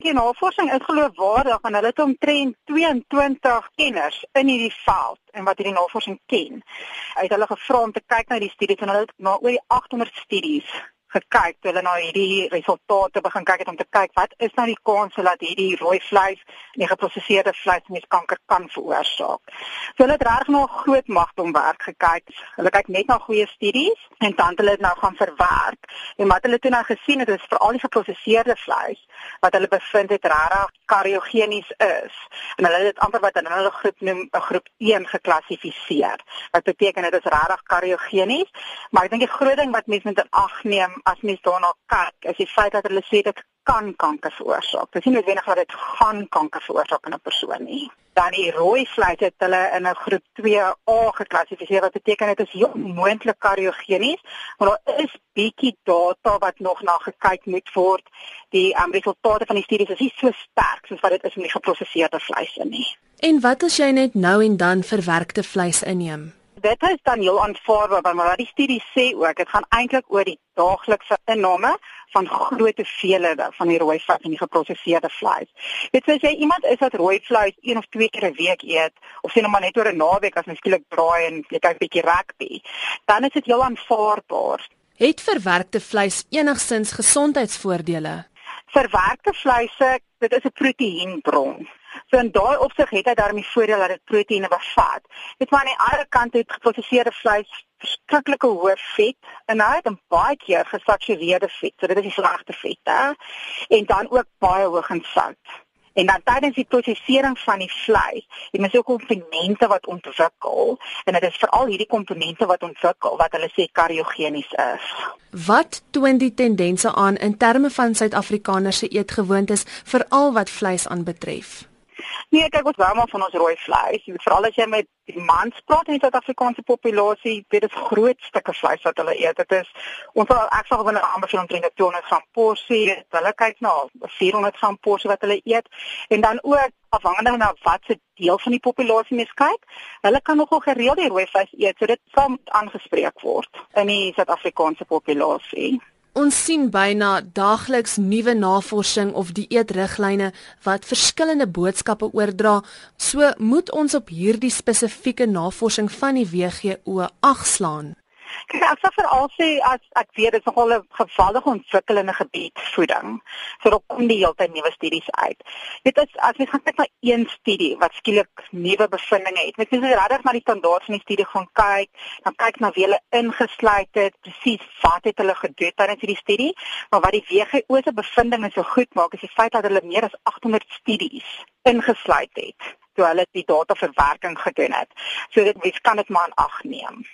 Die navorsing is geloofwaardig en hulle het omtrent 22 kenners in hierdie veld en wat hierdie navorsing ken. Uit hulle gevra om te kyk na die studies en hulle het na oor die 800 studies gekyk toe hulle na hierdie resultate begin kyk het om te kyk wat is nou die kans dat hierdie rooi vleis en die geprosesede vleis mens kanker kan veroorsaak. So hulle het reg na groot magtomwerk gekyk. Hulle kyk net na goeie studies en dan hulle dit nou gaan verwerk. En wat hulle toe nou gesien het is veral die geprosesede vleis wat hulle bevind het regtig kariogenies is. En hulle het dit amper wat in hulle groep noem 'n groep 1 geklassifiseer. Wat beteken dit is regtig kariogenies, maar ek dink die groot ding wat mense moet in ag neem as mens daarna kyk, is die feit dat hulle sê dit kan kanker veroorsaak. Dit is nie noodwendig dat dit gaan kanker veroorsaak in 'n persoon nie. Dan die rooi vleis het hulle in 'n groep 2A geklassifiseer wat beteken dit is heel moontlik kariogenies, maar daar is bietjie data wat nog na gekyk moet word. Die um, resultate van die studies is nie so sterk soos wat dit is met die geprosesede vleis nie. En wat as jy net nou en dan verwerkte vleis inneem? Dit is dan heel aanvaarbaar maar wat die studie sê ook dit gaan eintlik oor die daaglikse inname van groot hoeveelhede van die rooi vleis en die geprosesede vleis. Dit sê jy iemand is wat rooi vleis een of twee keer 'n week eet of sien hom maar net oor 'n naweek as mens skielik braai en jy kyk bietjie rugby, dan is dit heel aanvaarbaar. Het verwerkte vleis enigsins gesondheidsvoordele? Verwerkte vleise, dit is 'n proteïenbron. So in daai opsig het hy daarmee voordeel dat dit proteïene bevat. Dit maar aan die ander kant het geprosesede vleis verskriklike hoë vet en baie keer gesatureerde vet. So dit is die slegte vette en dan ook baie hoog in sout. En dan tydens die prosesering van die vleis, het mens ook komponente wat ontwikkel en dit is veral hierdie komponente wat ontwikkel wat hulle sê kariogenies is. Wat toon die tendense aan in terme van Suid-Afrikaners se eetgewoontes veral wat vleis aanbetref? Nee, kyk ons wou maar van ons rooi vleis. Jy weet veral as jy met die mans praat in die Suid-Afrikaanse populasie, dit is groot stukke vleis wat hulle eet. Dit is ons sal ek sal wanneer amper so omtrent 200 gram porsie, hulle kyk na 400 gram porsie wat hulle eet en dan ook afhangende van wat se deel van die populasie mens kyk, hulle kan nogal gereeld die rooi vleis eet. So dit sal aangespreek word in die Suid-Afrikaanse populasie. Ons sien byna daagliks nuwe navorsing of dieetriglyne wat verskillende boodskappe oordra. So moet ons op hierdie spesifieke navorsing van die WHO agslaan. Kyk, ek sal veral sê as ek weet dit is nogal 'n geweldige ontwikkelende gebied voeding. So daar kom die hele tyd nuwe studies uit. Dit is as jy gaan kyk na een studie wat skielik nuwe bevindinge het. Net as jy regtig na die standaard van die studie gaan kyk, dan kyk na wie hulle ingesluit het, presies wat het hulle gedoen tydens hierdie studie, maar wat die WHO se bevindinge so goed maak is die feit dat hulle meer as 800 studies ingesluit het toe hulle die dataverwerking gedoen het. So dit mens kan dit maar aan ag neem.